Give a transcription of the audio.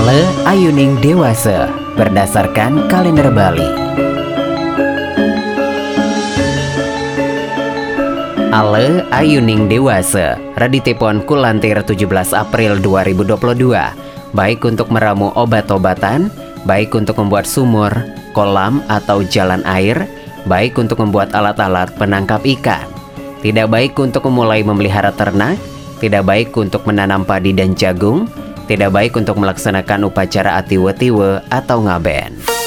Ale Ayuning Dewasa berdasarkan kalender Bali. Ale Ayuning Dewasa Raditipon Kulantir 17 April 2022 Baik untuk meramu obat-obatan Baik untuk membuat sumur, kolam atau jalan air Baik untuk membuat alat-alat penangkap ikan Tidak baik untuk memulai memelihara ternak Tidak baik untuk menanam padi dan jagung tidak baik untuk melaksanakan upacara atiwe-tiwe atau ngaben.